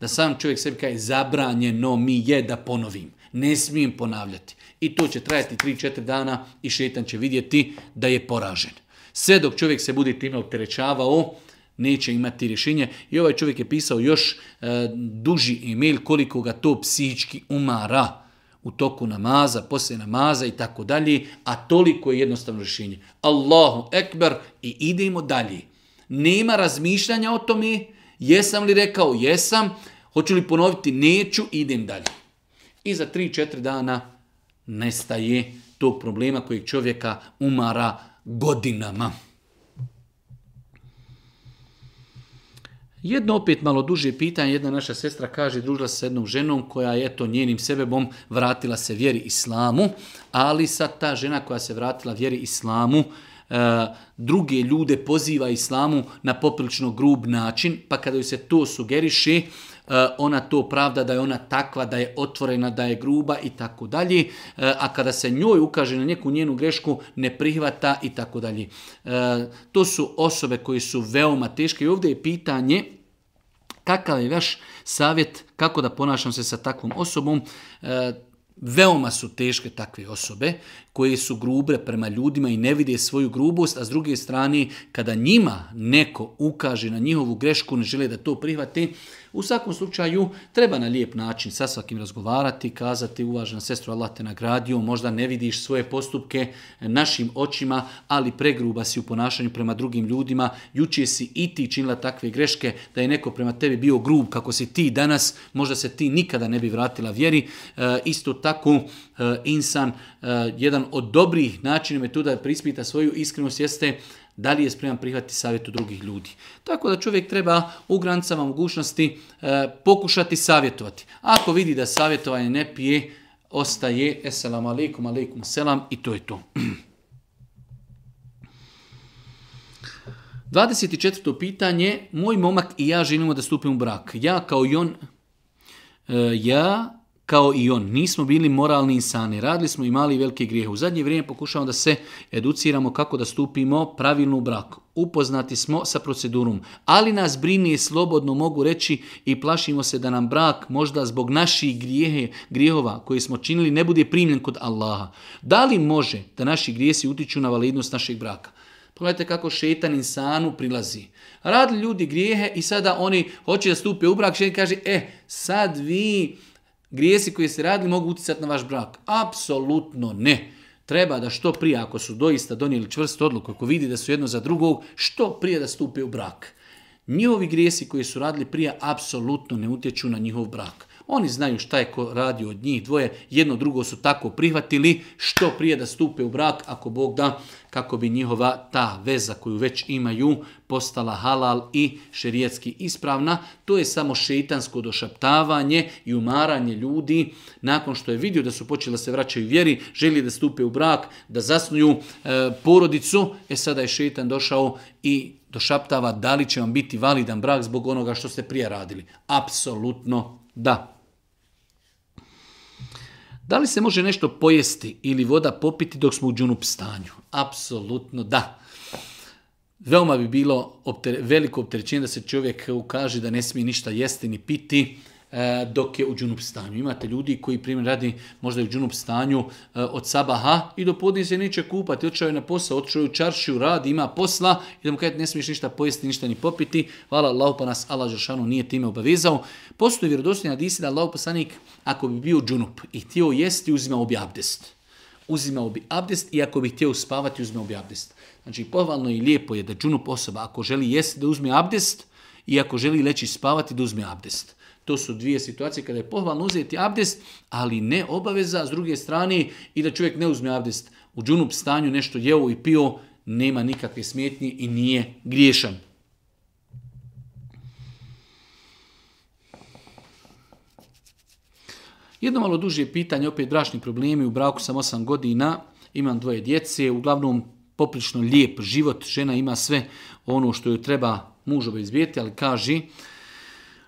Da sam čovjek sebi kaže, zabranjeno mi je da ponovim. Ne smijem ponavljati. I to će trajati 3-4 dana i šetan će vidjeti da je poražen. Sve dok čovjek se bude time opterećavao, neće imati rješenje. I ovaj čovjek je pisao još e, duži email koliko ga to psihički umara u toku namaza, poslije namaza i tako dalje, a toliko je jednostavno rješenje. Allahu ekber i idemo dalje. Nema razmišljanja o tome, jesam li rekao, jesam, hoću li ponoviti, neću, idem dalje. I za 3-4 dana nestaje tog problema kojeg čovjeka umara godinama. Jedno opet malo duže pitanje, jedna naša sestra kaže, družila se s jednom ženom koja je to njenim sebebom vratila se vjeri islamu, ali sa ta žena koja se vratila vjeri islamu, e, druge ljude poziva islamu na poprilično grub način, pa kada ju se to sugeriše, E, ona to pravda da je ona takva, da je otvorena, da je gruba i tako dalje, e, a kada se njoj ukaže na neku njenu grešku, ne prihvata i tako dalje. E, to su osobe koje su veoma teške i ovdje je pitanje kakav je vaš savjet kako da ponašam se sa takvom osobom. Veoma su teške takve osobe koje su grube prema ljudima i ne vide svoju grubost, a s druge strane kada njima neko ukaže na njihovu grešku, ne žele da to prihvate, u svakom slučaju treba na lijep način sa svakim razgovarati, kazati uvažena sestro Allah te nagradio, možda ne vidiš svoje postupke našim očima, ali pregruba si u ponašanju prema drugim ljudima, juče si i ti činila takve greške da je neko prema tebi bio grub kako si ti danas, možda se ti nikada ne bi vratila vjeri. E, isto tako e, insan, e, jedan od dobrih načina metoda da prispita svoju iskrenost jeste da li je spreman prihvatiti savjetu drugih ljudi. Tako da čovjek treba u granicama mogućnosti e, pokušati savjetovati. Ako vidi da savjetovanje ne pije, ostaje eselamu alaikum, alaikum selam i to je to. 24. (clears throat) pitanje, moj momak i ja želimo da stupimo u brak. Ja kao i on, ja kao i on. Nismo bili moralni insani, radili smo i mali i velike grijehe. U zadnje vrijeme pokušavamo da se educiramo kako da stupimo pravilno u brak. Upoznati smo sa procedurom, ali nas brini i slobodno mogu reći i plašimo se da nam brak možda zbog naših grijehe, grijehova koje smo činili ne bude primljen kod Allaha. Da li može da naši grijesi utiču na validnost našeg braka? Pogledajte kako šetan insanu prilazi. Radili ljudi grijehe i sada oni hoće da stupe u brak, šetan kaže, e, sad vi grijesi koji se radili mogu utjecati na vaš brak. Apsolutno ne. Treba da što prije, ako su doista donijeli čvrstu odluku, ako vidi da su jedno za drugog, što prije da stupe u brak. Njihovi grijesi koji su radili prije apsolutno ne utječu na njihov brak. Oni znaju šta je ko radi od njih dvoje, jedno drugo su tako prihvatili, što prije da stupe u brak, ako Bog da, kako bi njihova ta veza koju već imaju postala halal i šerijetski ispravna. To je samo šeitansko došaptavanje i umaranje ljudi nakon što je vidio da su počeli da se vraćaju vjeri, želi da stupe u brak, da zasnuju e, porodicu. E sada je šeitan došao i došaptava da li će vam biti validan brak zbog onoga što ste prije radili. Apsolutno da. Da li se može nešto pojesti ili voda popiti dok smo u džunup stanju? Apsolutno da. Veoma bi bilo veliko opterećenje da se čovjek ukaže da ne smije ništa jesti ni piti. E, dok je u džunup stanju. Imate ljudi koji primjer radi možda u džunup stanju e, od sabaha i do podne se neće kupati, odšao je na posao, odšao je u čaršiju, radi, ima posla, i da mu ne smiješ ništa pojesti, ništa ni popiti, hvala Allah pa nas Allah Žešanu nije time obavezao. Postoji vjerodostojni hadisi da Allah poslanik ako bi bio džunup i htio jesti uzimao bi abdest. Uzimao bi abdest i ako bi htio spavati uzimao bi abdest. Znači pohvalno i lijepo je da džunup osoba ako želi jesti da uzme abdest i ako želi leći spavati da uzme abdest. To su dvije situacije kada je pohvalno uzeti abdest, ali ne obaveza s druge strane i da čovjek ne uzme abdest. U džunup stanju nešto jeo i pio, nema nikakve smjetnje i nije griješan. Jedno malo duže pitanje, opet brašni problemi, u braku sam 8 godina, imam dvoje djece, uglavnom poprično lijep život, žena ima sve ono što joj treba muž izvijeti, ali kaži,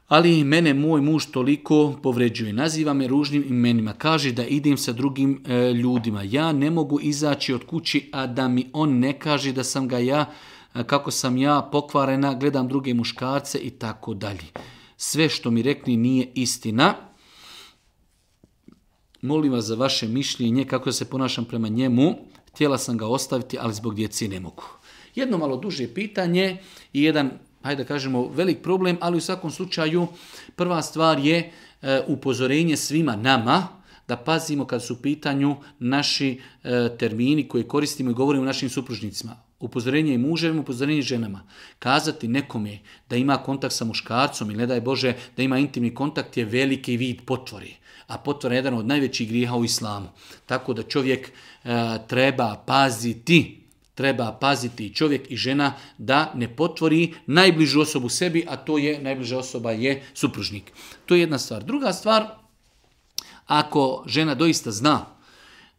ali mene moj muž toliko povređuje. Naziva me ružnim imenima. Kaže da idem sa drugim e, ljudima. Ja ne mogu izaći od kući, a da mi on ne kaže da sam ga ja, e, kako sam ja pokvarena, gledam druge muškarce i tako dalje. Sve što mi rekli nije istina. Molim vas za vaše mišljenje kako se ponašam prema njemu. Htjela sam ga ostaviti, ali zbog djeci ne mogu. Jedno malo duže pitanje i jedan hajde da kažemo, velik problem, ali u svakom slučaju prva stvar je e, upozorenje svima nama, da pazimo kad su u pitanju naši e, termini koje koristimo i govorimo našim supružnicima. Upozorenje i muževima, upozorenje ženama. Kazati nekome da ima kontakt sa muškarcom i ne daj Bože da ima intimni kontakt je veliki vid potvori. A potvora je jedan od najvećih griha u islamu. Tako da čovjek e, treba paziti treba paziti čovjek i žena da ne potvori najbližu osobu sebi, a to je, najbliža osoba je supružnik. To je jedna stvar. Druga stvar, ako žena doista zna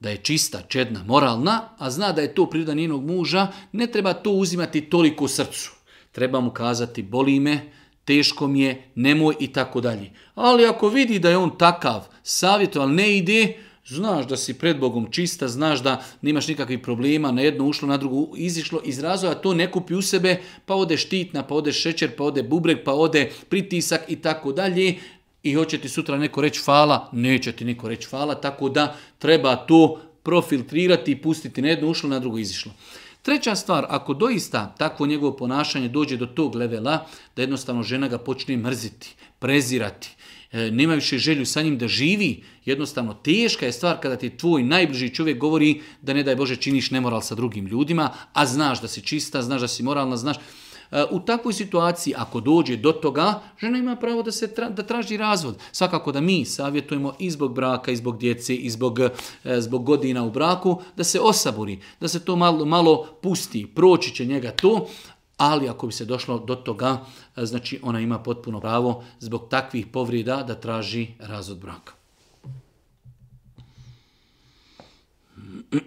da je čista, čedna, moralna, a zna da je to priroda njenog muža, ne treba to uzimati toliko u srcu. Treba mu kazati, boli me, teško mi je, nemoj i tako dalje. Ali ako vidi da je on takav savjet, ali ne ide, Znaš da si pred Bogom čista, znaš da nemaš nikakvih problema, na jedno ušlo, na drugo izišlo iz razvoja, to ne kupi u sebe, pa ode štitna, pa ode šećer, pa ode bubreg, pa ode pritisak i tako dalje. I hoće ti sutra neko reći fala, neće ti niko reći fala, tako da treba to profiltrirati i pustiti na jedno ušlo, na drugo izišlo. Treća stvar, ako doista takvo njegovo ponašanje dođe do tog levela, da jednostavno žena ga počne mrziti, prezirati, E, nema više želju sa njim da živi. Jednostavno, teška je stvar kada ti tvoj najbliži čovjek govori da ne daj Bože činiš nemoral sa drugim ljudima, a znaš da si čista, znaš da si moralna, znaš. E, u takvoj situaciji, ako dođe do toga, žena ima pravo da, se da traži razvod. Svakako da mi savjetujemo i zbog braka, i zbog djece, i zbog, e, zbog godina u braku, da se osaburi, da se to malo, malo pusti, proći će njega to, ali ako bi se došlo do toga E, znači ona ima potpuno pravo zbog takvih povrida da traži razod braka. (clears throat)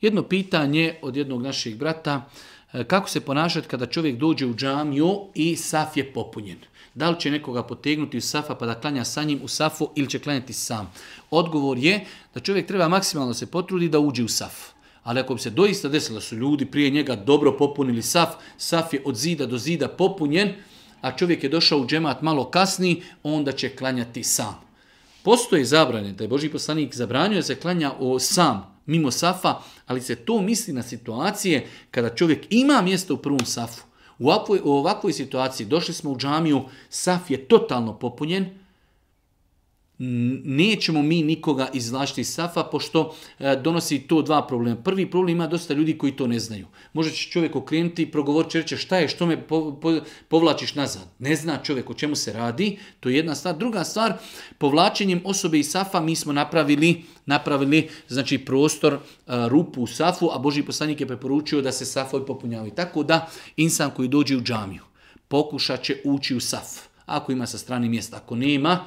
Jedno pitanje od jednog naših brata, e, kako se ponašati kada čovjek dođe u džamiju i saf je popunjen? Da li će nekoga potegnuti u safa pa da klanja sa njim u safu ili će klanjati sam? Odgovor je da čovjek treba maksimalno se potrudi da uđe u saf. Ali ako bi se doista desilo da su ljudi prije njega dobro popunili saf, saf je od zida do zida popunjen, a čovjek je došao u džemat malo kasni onda će klanjati sam. Postoje zabrane, da je Boži poslanik zabranio da se klanja o sam, mimo safa, ali se to misli na situacije kada čovjek ima mjesto u prvom safu. U ovakvoj, u ovakvoj situaciji došli smo u džamiju, saf je totalno popunjen, nećemo mi nikoga izvlačiti iz safa, pošto e, donosi to dva problema. Prvi problem ima dosta ljudi koji to ne znaju. Može će čovjek okrenuti i će reći šta je, što me povlačiš nazad. Ne zna čovjek o čemu se radi, to je jedna stvar. Druga stvar, povlačenjem osobe iz safa mi smo napravili, napravili znači prostor, e, rupu u safu, a Boži poslanik je preporučio da se safovi popunjavaju. Tako da, insan koji dođe u džamiju, pokušat će ući u saf. Ako ima sa strane mjesta, ako nema,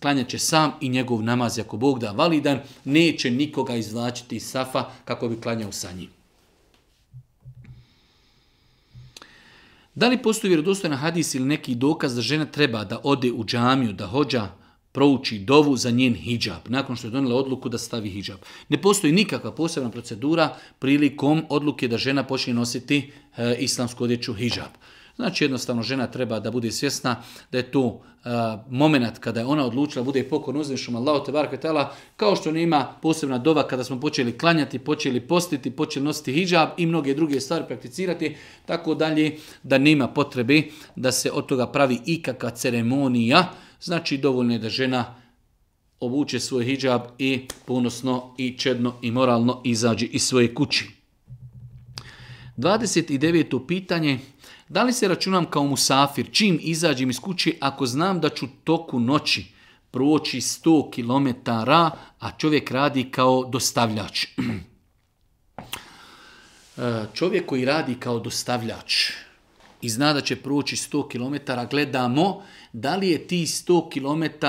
klanjat će sam i njegov namaz, ako Bog da validan, neće nikoga izvlačiti iz safa kako bi klanjao sa njim. Da li postoji vjerodostojna hadis ili neki dokaz da žena treba da ode u džamiju, da hođa prouči dovu za njen hijab, nakon što je donijela odluku da stavi hijab. Ne postoji nikakva posebna procedura prilikom odluke da žena počne nositi e, islamsku odjeću hijab. Znači jednostavno žena treba da bude svjesna da je to e, moment kada je ona odlučila bude pokorna uzvišom Allahu te baraka kao što nema posebna doba kada smo počeli klanjati, počeli postiti, počeli nositi hijab i mnoge druge stvari prakticirati, tako dalje da nema potrebe da se od toga pravi ikakva ceremonija, znači dovoljno je da žena obuče svoj hijab i ponosno i čedno i moralno izađe iz svoje kući. 29. pitanje da li se računam kao musafir čim izađem iz kuće ako znam da ću toku noći proći 100 km, a čovjek radi kao dostavljač? (clears throat) E, čovjek koji radi kao dostavljač i zna da će proći 100 km, gledamo da li je ti 100 km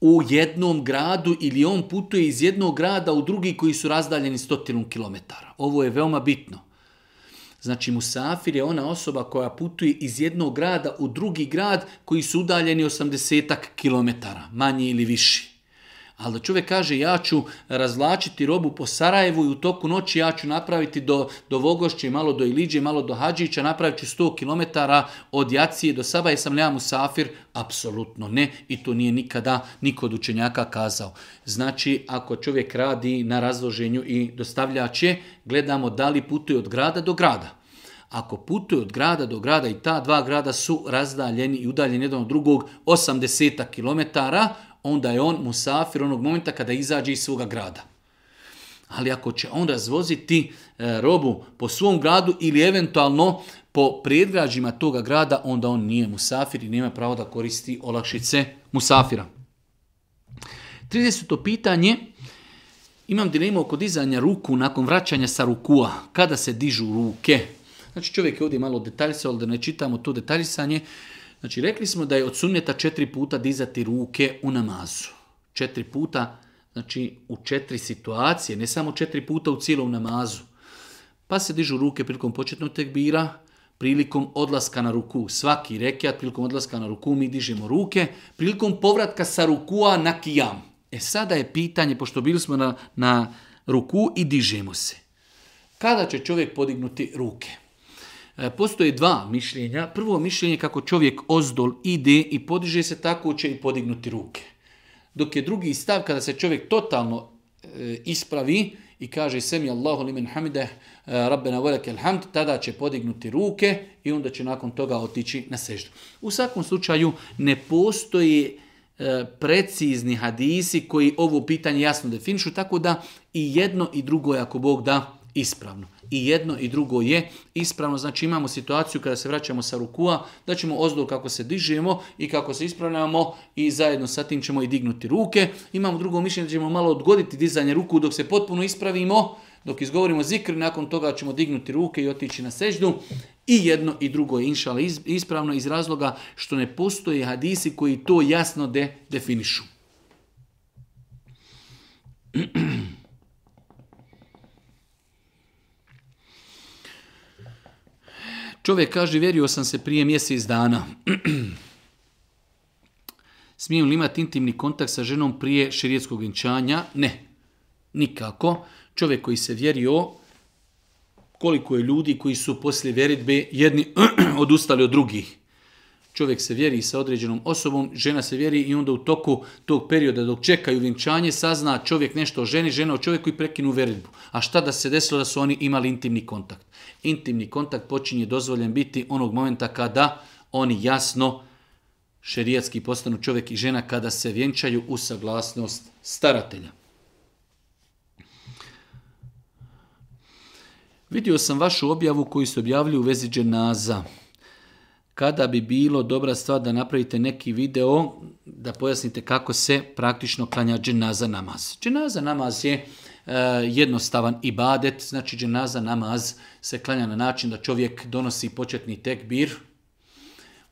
u jednom gradu ili on putuje iz jednog grada u drugi koji su razdaljeni stotinu kilometara. Ovo je veoma bitno. Znači musafir je ona osoba koja putuje iz jednog grada u drugi grad koji su udaljeni 80 kilometara, manje ili više. Ali da čovjek kaže ja ću razvlačiti robu po Sarajevu i u toku noći ja ću napraviti do, do Vogošće, malo do Iliđe, malo do Hadžića, napravit ću 100 km od Jacije do Saba, jesam li ja safir? Apsolutno ne i to nije nikada niko od učenjaka kazao. Znači, ako čovjek radi na razloženju i dostavljače, gledamo da li putuje od grada do grada. Ako putuje od grada do grada i ta dva grada su razdaljeni i udaljeni jedan od drugog 80 km, onda je on musafir onog momenta kada izađe iz svoga grada. Ali ako će on razvoziti e, robu po svom gradu ili eventualno po predgrađima toga grada, onda on nije musafir i nema pravo da koristi olakšice musafira. 30. pitanje. Imam dilemu oko dizanja ruku nakon vraćanja sa rukua. Kada se dižu ruke? Znači čovjek je ovdje malo detaljisao, ali da ne čitamo to detaljisanje. Znači, rekli smo da je od sunneta četiri puta dizati ruke u namazu. Četiri puta, znači u četiri situacije, ne samo četiri puta u cijelom namazu. Pa se dižu ruke prilikom početnog tekbira, prilikom odlaska na ruku. Svaki rekiat prilikom odlaska na ruku mi dižemo ruke, prilikom povratka sa rukua na kijam. E sada je pitanje, pošto bili smo na, na ruku i dižemo se. Kada će čovjek podignuti ruke? E, postoje dva mišljenja. Prvo mišljenje kako čovjek ozdol ide i podiže se tako će i podignuti ruke. Dok je drugi stav kada se čovjek totalno e, ispravi i kaže semi Allahu limen Hamideh, e, rabbena velike hamd, tada će podignuti ruke i onda će nakon toga otići na seždu. U svakom slučaju ne postoji precizni hadisi koji ovo pitanje jasno definišu, tako da i jedno i drugo je ako Bog da ispravno. I jedno i drugo je ispravno. Znači imamo situaciju kada se vraćamo sa rukua, da ćemo ozdol kako se dižemo i kako se ispravljamo i zajedno sa tim ćemo i dignuti ruke. Imamo drugo mišljenje da ćemo malo odgoditi dizanje ruku dok se potpuno ispravimo, dok izgovorimo zikr, nakon toga ćemo dignuti ruke i otići na seždu. I jedno i drugo je inšala ispravno iz razloga što ne postoje hadisi koji to jasno de definišu. (clears throat) Čovjek kaže, vjerio sam se prije mjesec dana. (clears throat) Smijem li imati intimni kontakt sa ženom prije širijetskog vjenčanja? Ne, nikako. Čovjek koji se vjerio, koliko je ljudi koji su poslije vjeritbe jedni (clears throat) odustali od drugih. Čovjek se vjeri sa određenom osobom, žena se vjeri i onda u toku tog perioda dok čekaju vjenčanje sazna čovjek nešto o ženi, žena o čovjeku i prekinu vjeritbu. A šta da se desilo da su oni imali intimni kontakt? intimni kontakt počinje dozvoljen biti onog momenta kada oni jasno šerijatski postanu čovjek i žena kada se vjenčaju u saglasnost staratelja. Vidio sam vašu objavu koju se objavljuje u vezi dženaza. Kada bi bilo dobra stvar da napravite neki video da pojasnite kako se praktično klanja dženaza namaz. Dženaza namaz je E, jednostavan ibadet, znači dženaza namaz se klanja na način da čovjek donosi početni tekbir,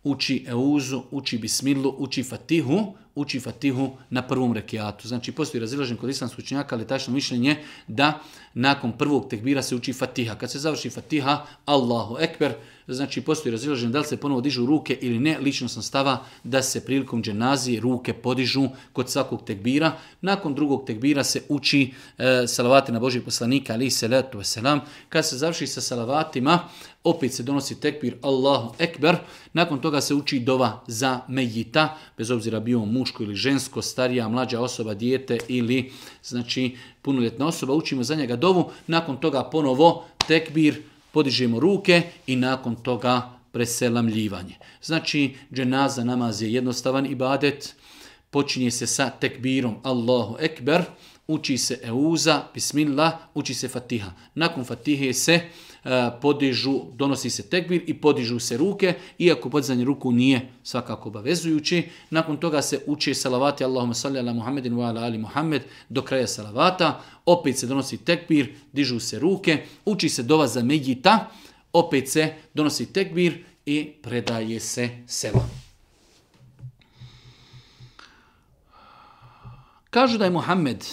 uči euzu, uči bismilu, uči fatihu, uči fatihu na prvom rekiatu. Znači, postoji razilažen kod islamskog učenjaka, ali tačno mišljenje da nakon prvog tekbira se uči fatiha. Kad se završi fatiha, Allahu ekber, znači postoji razilaženje da li se ponovo dižu ruke ili ne, lično sam stava da se prilikom dženazije ruke podižu kod svakog tekbira. Nakon drugog tekbira se uči e, salavati na Božih poslanika, ali se letu veselam. Kad se završi sa salavatima, opet se donosi tekbir Allahu Ekber, nakon toga se uči dova za mejita, bez obzira bio muško ili žensko, starija, mlađa osoba, dijete ili znači punoljetna osoba, učimo za njega dovu, nakon toga ponovo tekbir podižemo ruke i nakon toga preselamljivanje. Znači, dženaza namaz je jednostavan ibadet, počinje se sa tekbirom Allahu Ekber, uči se Euza, Bismillah, uči se Fatiha. Nakon Fatihe se E, podižu, donosi se tekbir i podižu se ruke, iako podizanje ruku nije svakako obavezujući. Nakon toga se uči salavati Allahumma salli ala Muhammedin wa ala ali Muhammed do kraja salavata, opet se donosi tekbir, dižu se ruke, uči se dova za medjita opet se donosi tekbir i predaje se selam. Kažu da je Muhammed,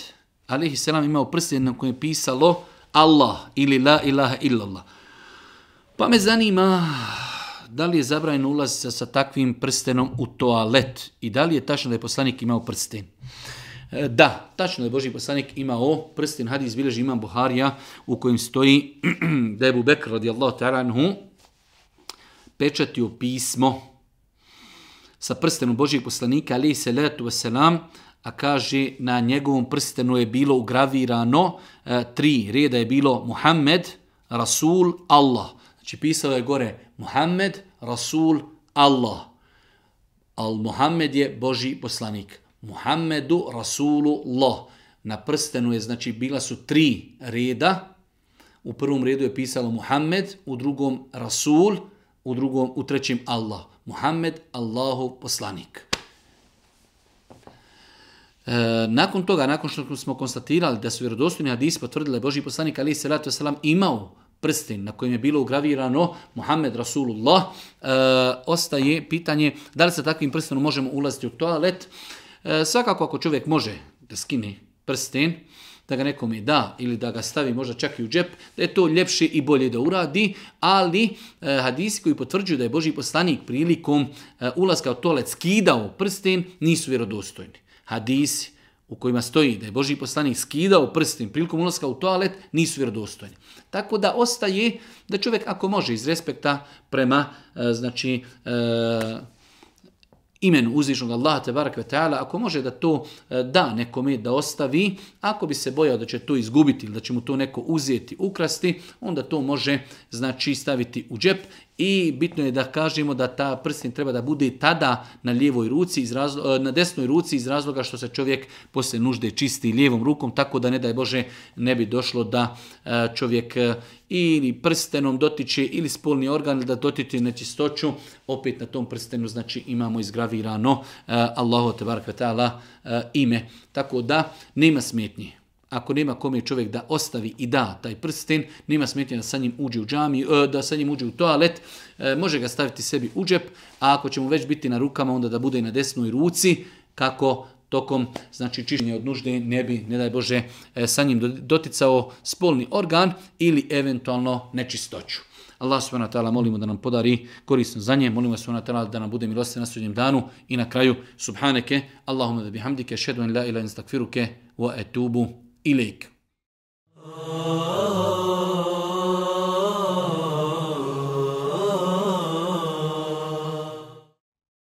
alihi selam, imao prstjen na kojem je pisalo Allah ili la ilaha illallah. Pa me zanima da li je zabranjen ulaz sa, takvim prstenom u toalet i da li je tačno da je poslanik imao prsten. E, da, tačno da je Boži poslanik imao prsten, hadis bilježi imam Buharija u kojem stoji (clears throat) da je Bubekr radijallahu ta'ranhu pečatio pismo sa prstenom Božijeg poslanika ali se letu wasalam a kaže na njegovom prstenu je bilo ugravirano e, tri reda je bilo Muhammed, Rasul, Allah. Znači pisao je gore Muhammed, Rasul, Allah. Al Muhammed je Boži poslanik. Muhammedu, Rasulu, Allah. Na prstenu je, znači, bila su tri reda. U prvom redu je pisalo Muhammed, u drugom Rasul, u, drugom, u trećem Allah. Muhammed, Allahu poslanik. E, nakon toga, nakon što smo konstatirali da su vjerodostojni hadisi potvrdili da je Boži poslanik Ali to Salam imao prsten na kojem je bilo ugravirano Muhammed Rasulullah, e, ostaje pitanje da li sa takvim prstenom možemo ulaziti u toalet. E, svakako ako čovjek može da skine prsten, da ga je da ili da ga stavi možda čak i u džep, da je to ljepše i bolje da uradi, ali e, hadisi koji potvrđuju da je Boži poslanik prilikom e, ulaska u toalet skidao prsten nisu vjerodostojni hadisi u kojima stoji da je Boži poslanik skidao prstim prilikom ulaska u toalet, nisu vjerodostojni. Tako da ostaje da čovjek ako može iz respekta prema e, znači, e, imenu uzvišnog Allaha te barakve ta'ala, ako može da to e, da nekome da ostavi, ako bi se bojao da će to izgubiti ili da će mu to neko uzeti, ukrasti, onda to može znači staviti u džep i bitno je da kažemo da ta prsten treba da bude tada na lijevoj ruci, iz e, na desnoj ruci iz razloga što se čovjek poslije nužde čisti lijevom rukom, tako da ne daj Bože ne bi došlo da e, čovjek e, ili prstenom dotiče ili spolni organ da dotiče nečistoću, opet na tom prstenu znači imamo izgravirano Allahu te ime. Tako da nema smetnje. Ako nema kome čovjek da ostavi i da taj prsten, nema smetnje da sa njim uđe u džami, e, da sa njim u toalet, e, može ga staviti sebi u džep, a ako će mu već biti na rukama, onda da bude i na desnoj ruci, kako tokom znači čišćenja od nužde ne bi, ne daj Bože, e, sa njim doticao spolni organ ili eventualno nečistoću. Allah subhanahu wa ta'ala molimo da nam podari korisno za nje, molimo subhanahu wa ta'ala da nam bude milostiv na sudnjem danu i na kraju subhaneke, Allahumma da bihamdike, šedu en la ila instakfiruke, wa etubu إليك.